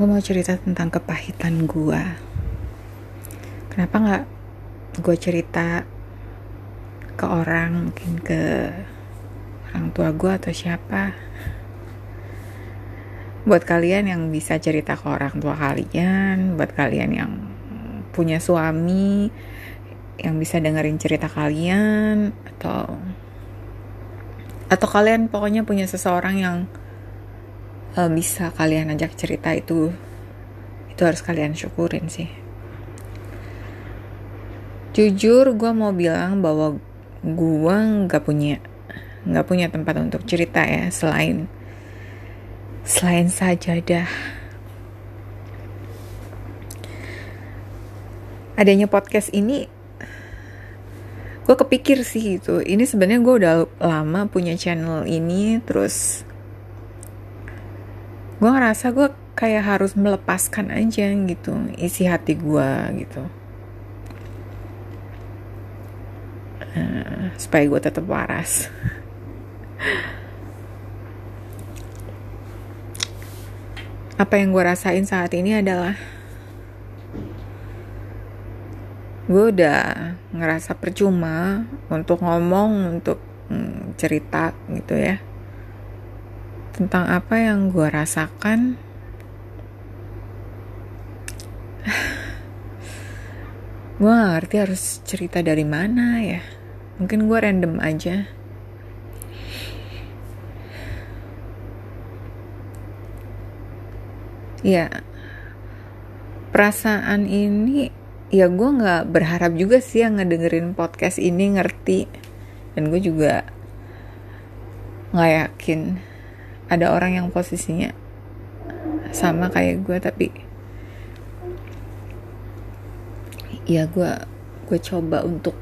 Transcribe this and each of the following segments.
gue mau cerita tentang kepahitan gue kenapa nggak gue cerita ke orang mungkin ke orang tua gue atau siapa? Buat kalian yang bisa cerita ke orang tua kalian buat kalian yang punya suami yang bisa dengerin cerita kalian atau atau kalian pokoknya punya seseorang yang uh, bisa kalian ajak cerita itu itu harus kalian syukurin sih. Jujur gue mau bilang bahwa gue nggak punya nggak punya tempat untuk cerita ya selain selain sajadah. Adanya podcast ini gue kepikir sih gitu. Ini sebenarnya gue udah lama punya channel ini terus gue ngerasa gue kayak harus melepaskan aja gitu isi hati gue gitu. Uh, supaya gue tetap waras. Apa yang gue rasain saat ini adalah gue udah ngerasa percuma untuk ngomong untuk hmm, cerita gitu ya tentang apa yang gue rasakan? Gue gak ngerti harus cerita dari mana ya. Mungkin gue random aja. Ya perasaan ini ya gue nggak berharap juga sih yang ngedengerin podcast ini ngerti. Dan gue juga nggak yakin ada orang yang posisinya sama kayak gue tapi ya gue gue coba untuk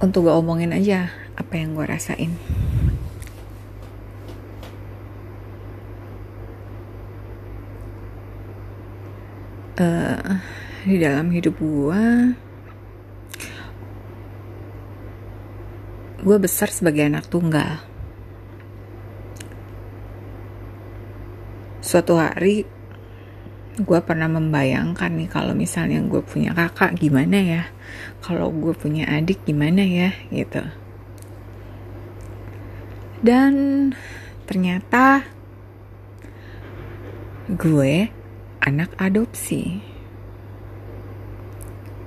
untuk gak omongin aja apa yang gue rasain. Uh, di dalam hidup gue gue besar sebagai anak tunggal suatu hari gue pernah membayangkan nih kalau misalnya gue punya kakak gimana ya? Kalau gue punya adik gimana ya? Gitu. Dan ternyata gue anak adopsi.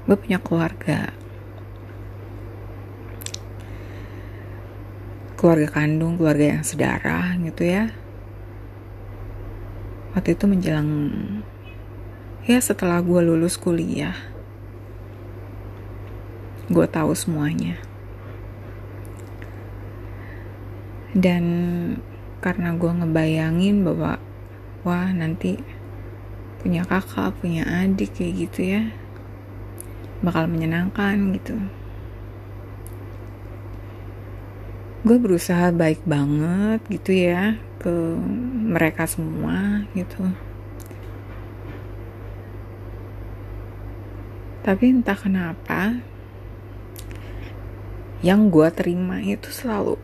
Gue punya keluarga. Keluarga kandung keluarga yang sedarah gitu ya waktu itu menjelang ya setelah gue lulus kuliah. Gue tahu semuanya. Dan karena gue ngebayangin bahwa wah nanti punya kakak punya adik kayak gitu ya bakal menyenangkan gitu. Gue berusaha baik banget gitu ya ke mereka semua gitu. Tapi entah kenapa yang gue terima itu selalu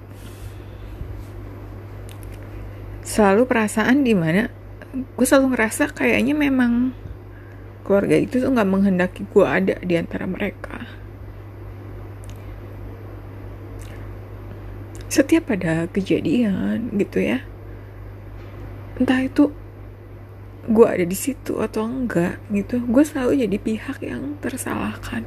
selalu perasaan di mana gue selalu ngerasa kayaknya memang keluarga itu tuh nggak menghendaki gue ada di antara mereka. Setiap ada kejadian gitu ya entah itu gue ada di situ atau enggak gitu gue selalu jadi pihak yang tersalahkan.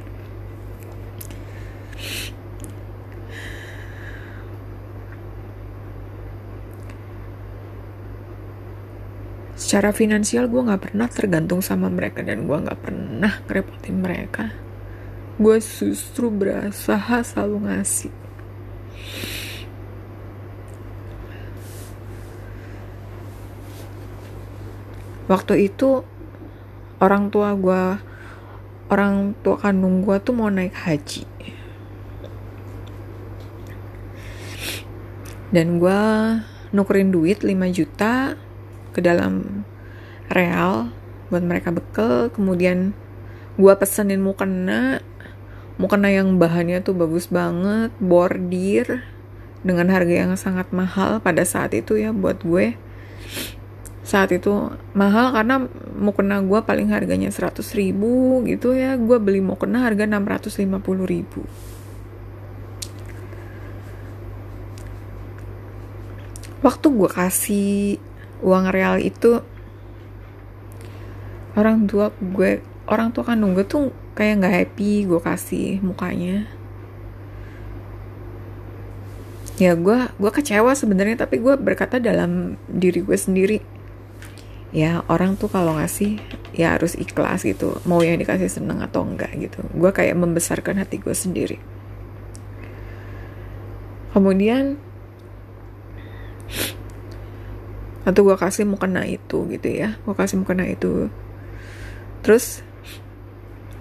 Secara finansial gue nggak pernah tergantung sama mereka dan gue nggak pernah ngerepotin mereka. Gue justru berusaha selalu ngasih waktu itu orang tua gue orang tua kandung gue tuh mau naik haji. Dan gue nukerin duit 5 juta ke dalam real buat mereka bekel. Kemudian gue pesenin mukena. Mukena yang bahannya tuh bagus banget bordir dengan harga yang sangat mahal pada saat itu ya buat gue saat itu mahal karena mukena gue paling harganya 100 ribu gitu ya. Gue beli mukena harga 650 ribu. Waktu gue kasih uang real itu orang tua gue orang tua kandung gue tuh kayak nggak happy gue kasih mukanya. Ya gue gue kecewa sebenarnya tapi gue berkata dalam diri gue sendiri ya orang tuh kalau ngasih ya harus ikhlas gitu. Mau yang dikasih seneng atau enggak gitu. Gue kayak membesarkan hati gue sendiri. Kemudian atau gue kasih mau kena itu gitu ya gue kasih mau kena itu. Terus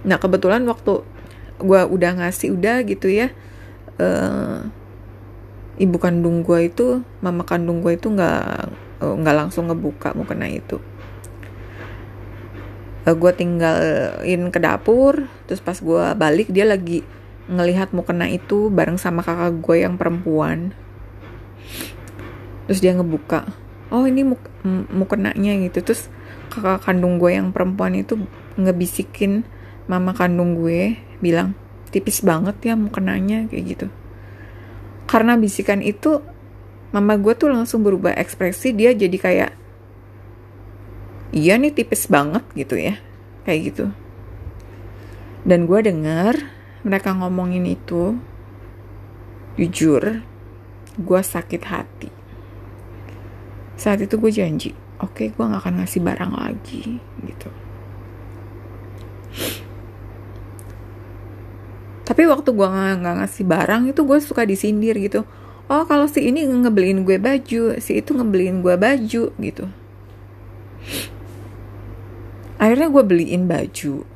nah kebetulan waktu gue udah ngasih udah gitu ya uh, ibu kandung gue itu mama kandung gue itu nggak nggak langsung ngebuka mau kena itu. Uh, eh, gue tinggalin ke dapur terus pas gue balik dia lagi ngelihat mau kena itu bareng sama kakak gue yang perempuan. Terus dia ngebuka oh ini mau mukenanya gitu. Terus kakak kandung gue yang perempuan itu ngebisikin mama kandung gue bilang tipis banget ya mukenanya kayak gitu. Karena bisikan itu mama gue tuh langsung berubah ekspresi dia jadi kayak iya nih tipis banget gitu ya. Kayak gitu. Dan gue dengar mereka ngomongin itu jujur gue sakit hati. Saat itu gue janji oke okay, gue gak akan ngasih barang lagi gitu. Tapi waktu gue nggak ngasih barang itu gue suka disindir gitu oh kalau si ini ngebeliin gue baju si itu ngebeliin gue baju gitu. Akhirnya gue beliin baju.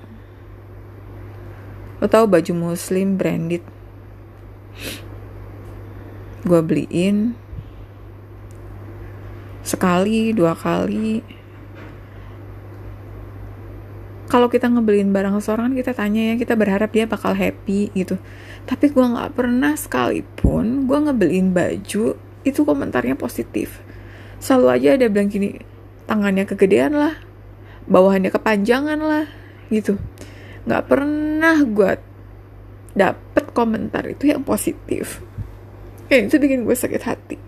Lo tau baju muslim branded? Gue beliin sekali dua kali kalau kita ngebeliin barang seseorang kita tanya ya kita berharap dia bakal happy gitu. Tapi gue nggak pernah sekalipun gue ngebeliin baju itu komentarnya positif. Selalu aja ada bilang gini tangannya kegedean lah bawahannya kepanjangan lah gitu. Nggak pernah gue dapet komentar itu yang positif. Ya itu bikin gue sakit hati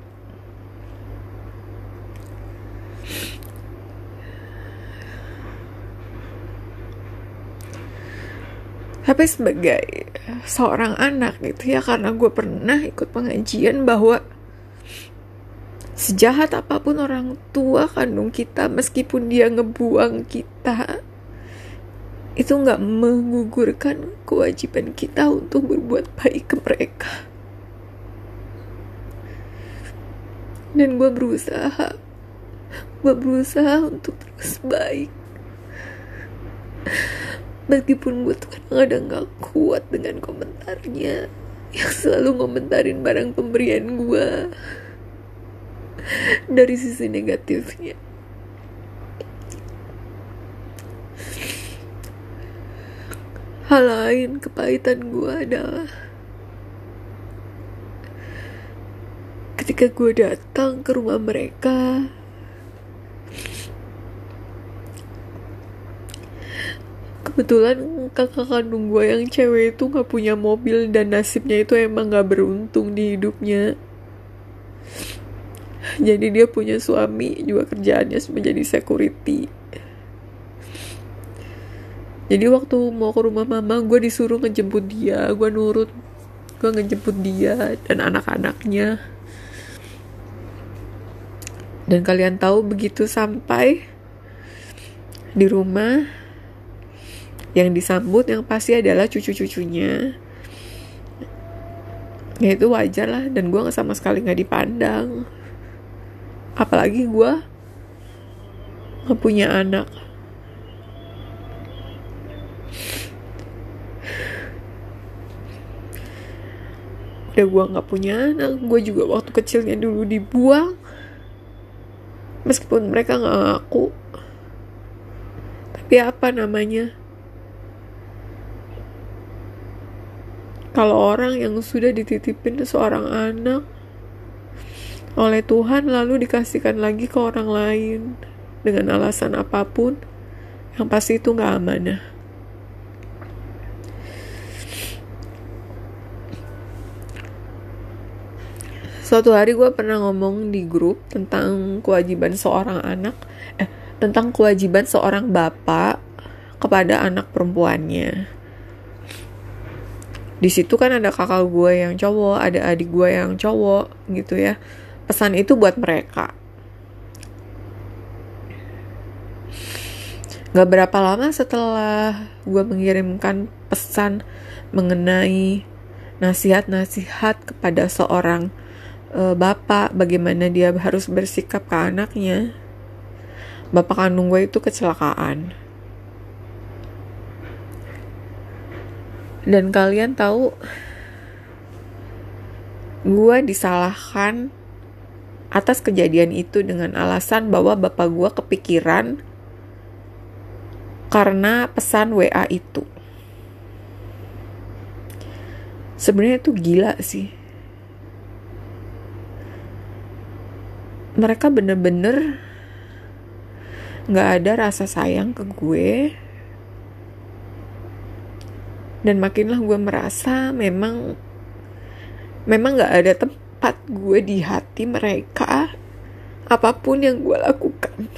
tapi sebagai seorang anak gitu ya karena gue pernah ikut pengajian bahwa sejahat apa pun orang tua kandung kita meskipun dia ngebuang kita itu nggak menggugurkan kewajiban kita untuk berbuat baik ke mereka. Dan gue berusaha gue berusaha untuk terus baik meskipun gue tuh kadang-kadang gak kuat dengan komentarnya yang selalu ngomentarin barang pemberian gue dari sisi negatifnya. Hal lain kepahitan gue adalah ketika gue datang ke rumah mereka kebetulan kakak kandung gue yang cewek itu gak punya mobil dan nasibnya itu emang gak beruntung di hidupnya. Jadi dia punya suami juga kerjaannya menjadi security. Jadi waktu mau ke rumah mama gue disuruh ngejemput dia gue nurut gue ngejemput dia dan anak-anaknya. Dan kalian tahu begitu sampai di rumah yang disambut yang pasti adalah cucu-cucunya. Ya itu wajar lah. Dan gue sama sekali nggak dipandang. Apalagi gue nggak punya anak. Udah gue nggak punya anak. Gue juga waktu kecilnya dulu dibuang. Meskipun mereka nggak ngaku. Tapi apa namanya Kalau orang yang sudah dititipin seorang anak oleh Tuhan lalu dikasihkan lagi ke orang lain, dengan alasan apa pun yang pasti itu nggak amanah Suatu hari gue pernah ngomong di grup tentang kewajiban seorang anak, eh, tentang kewajiban seorang bapak kepada anak perempuannya. Di situ kan ada kakak gue yang cowok, ada adik gue yang cowok, gitu ya. Pesan itu buat mereka. Gak berapa lama setelah gue mengirimkan pesan mengenai nasihat-nasihat kepada seorang uh, bapak bagaimana dia harus bersikap ke anaknya bapak kandung gue itu kecelakaan dan kalian tahu gue disalahkan atas kejadian itu dengan alasan bahwa bapak gue kepikiran karena pesan WA itu. Sebenarnya itu gila sih. mereka bener-bener nggak ada rasa sayang ke gue dan makinlah gue merasa memang memang nggak ada tempat gue di hati mereka apa pun yang gue lakukan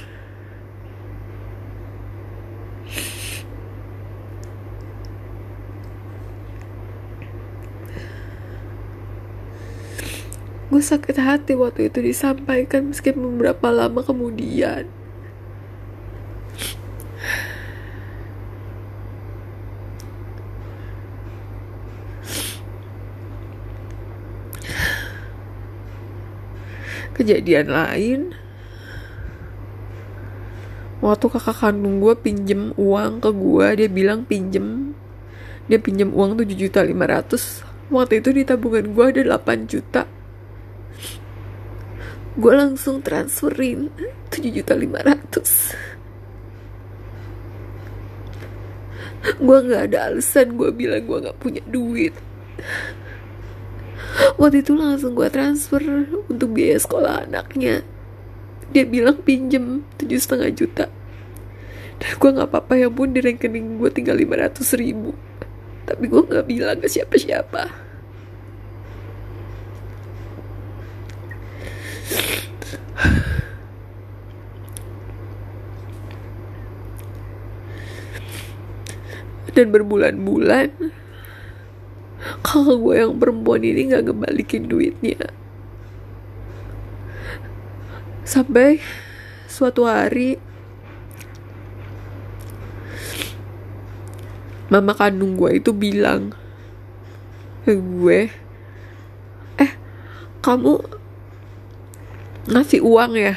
Gue sakit hati waktu itu disampaikan meski beberapa lama kemudian. Kejadian lain, waktu kakak kandung gue pinjem uang ke gue, dia bilang pinjem, dia pinjem uang 7 juta 500 waktu itu di tabungan gue ada 8 juta. Gue langsung transferin 7 juta 500 gue gak ada alasan gue bilang gue gak punya duit waktu itu langsung gue transfer untuk biaya sekolah anaknya. Dia bilang pinjem tujuh setengah juta. Dan gue gak apa-apa ya pun di rekening gue tinggal 500 ribu. Tapi gue gak bilang ke siapa-siapa. Dan berbulan-bulan kakak gue yang perempuan ini gak ngebalikin duitnya. Sampai suatu hari mama kandung gue itu bilang ke gue eh kamu ngasih uang ya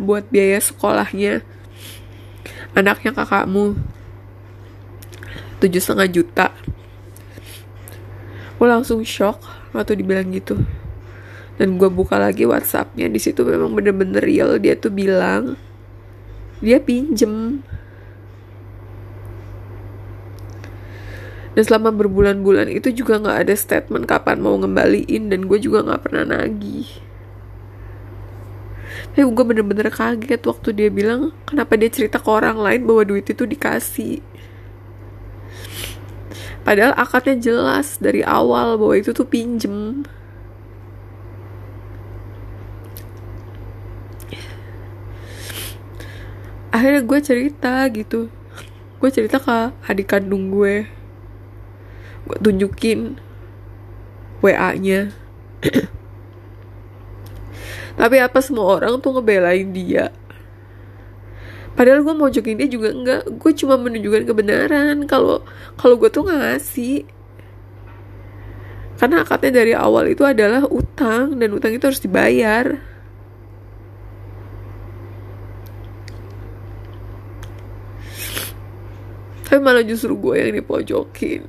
buat biaya sekolahnya anaknya kakakmu tujuh setengah juta gue langsung shock waktu dibilang gitu. Dan gue buka lagi WhatsAppnya. Di situ memang bener-bener real. Dia tuh bilang dia pinjem. Dan selama berbulan-bulan itu juga nggak ada statement kapan mau ngembaliin. Dan gue juga nggak pernah nagih. Tapi gue bener-bener kaget waktu dia bilang kenapa dia cerita ke orang lain bahwa duit itu dikasih Padahal akadnya jelas dari awal bahwa itu tuh pinjem. Akhirnya gue cerita gitu. Gue cerita ke adik kandung gue. Gue tunjukin WA-nya. Tapi apa semua orang tuh ngebelain dia padahal gue mau mojokin dia juga enggak. Gue cuma menunjukkan kebenaran. Kalau kalau gue tuh ngasih. Karena akadnya dari awal itu adalah utang dan utang itu harus dibayar. Tapi malah justru gue yang dipojokin.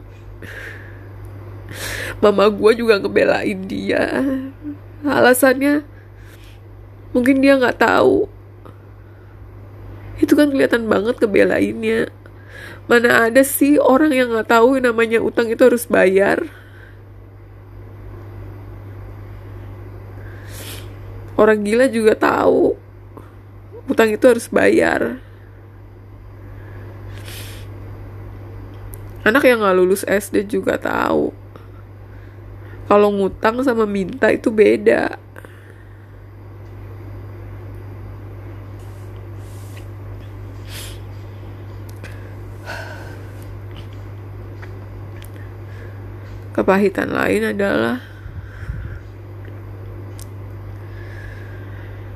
Mama gue juga ngebelain dia. Alasannya mungkin dia nggak tahu itu kan kelihatan banget kebelainnya. Mana ada sih orang yang nggak tahu namanya utang itu harus bayar? Orang gila juga tahu utang itu harus bayar. Anak yang nggak lulus SD juga tahu. Kalau ngutang sama minta itu beda kepahitan lain adalah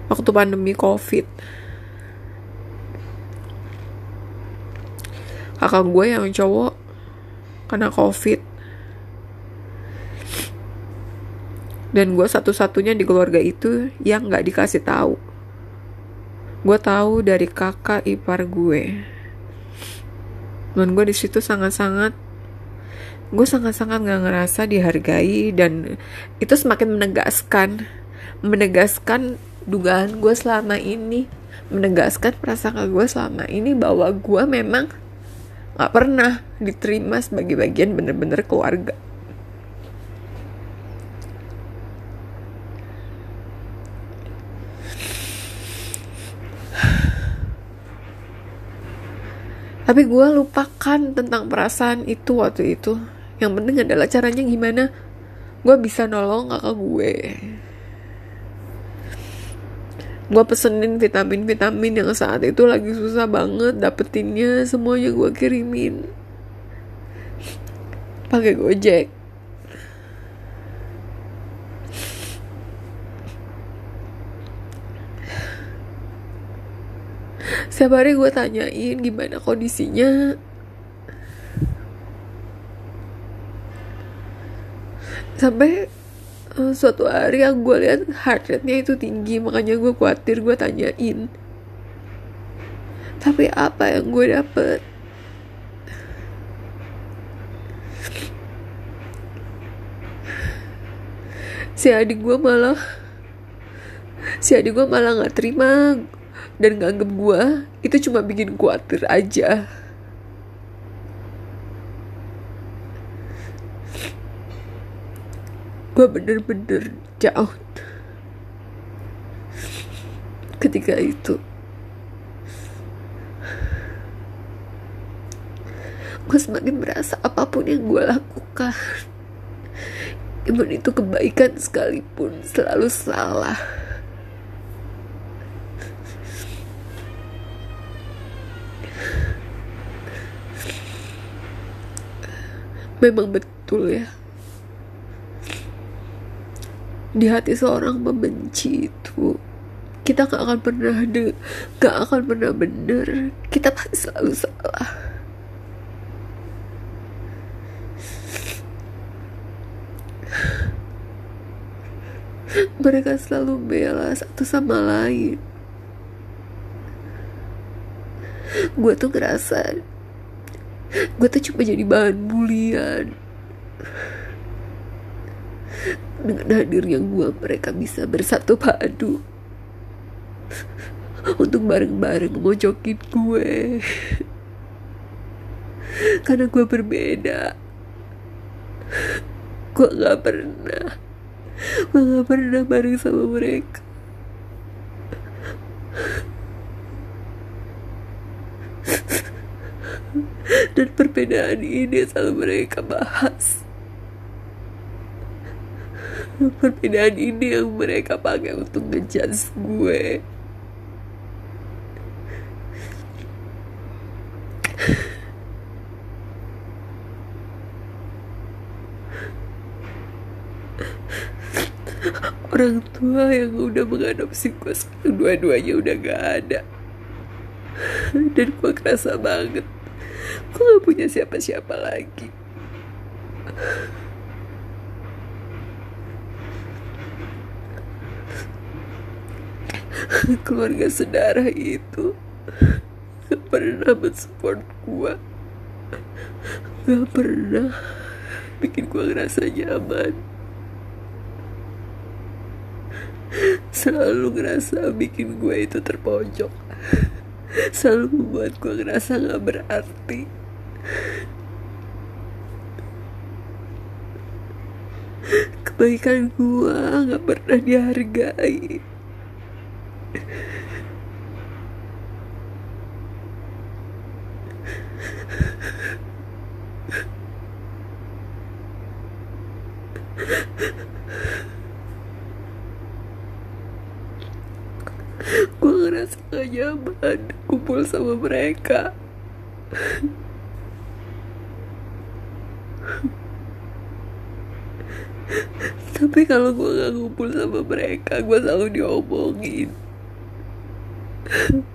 waktu pandemi covid. Kakak gue yang cowok kena covid. Dan gue satu-satunya di keluarga itu yang nggak dikasih tahu. Gue tahu dari kakak ipar gue. Dan gue di situ sangat-sangat gue sangat-sangat gak ngerasa dihargai dan itu semakin menegaskan menegaskan dugaan gue selama ini menegaskan perasaan gue selama ini bahwa gue memang gak pernah diterima sebagai bagian bener-bener keluarga. Tapi gue lupakan tentang perasaan itu waktu itu yang penting adalah caranya gimana? Gue bisa nolong kakak gue. Gue pesenin vitamin-vitamin yang saat itu lagi susah banget dapetinnya semuanya gue kirimin. Pakai gojek. Setiap hari gue tanyain gimana kondisinya sampai uh, suatu hari yang gue lihat heart rate-nya itu tinggi makanya gue khawatir gue tanyain. Tapi apa yang gue dapet? Si adik gue malah si adik gue malah nggak terima dan nganggep gue itu cuma bikin khawatir aja gue bener-bener jauh. Ketika itu. Gue semakin merasa apa pun yang gue lakukan even itu kebaikan sekalipun selalu salah. Memang betul ya di hati seorang membenci itu kita gak akan pernah de gak akan pernah bener. Kita pasti selalu salah. Mereka selalu bela satu sama lain. Gue tuh ngerasa gue tuh cuma jadi bahan bulian dengan hadirnya gue mereka bisa bersatu padu. Untuk bareng-bareng mojokin gue. Karena gue berbeda. Gue gak pernah. Gue gak pernah bareng sama mereka. Dan perbedaan ini selalu mereka bahas perbedaan ini yang mereka pakai untuk ngejudge gue. Orang tua yang udah mengadopsi gue sekarang dua-duanya udah gak ada. Dan gue kerasa banget gue gak punya siapa-siapa lagi keluarga saudara itu gak pernah mensupport gue gak pernah bikin gue ngerasa nyaman. Selalu ngerasa bikin gue itu terpojok. Selalu membuat gue ngerasa gak berarti. Kebaikan gue gak pernah dihargai gue ngerasa gak nyaman kumpul sama mereka. Tapi kalau gue gak kumpul sama mereka gue selalu diomongin. 呵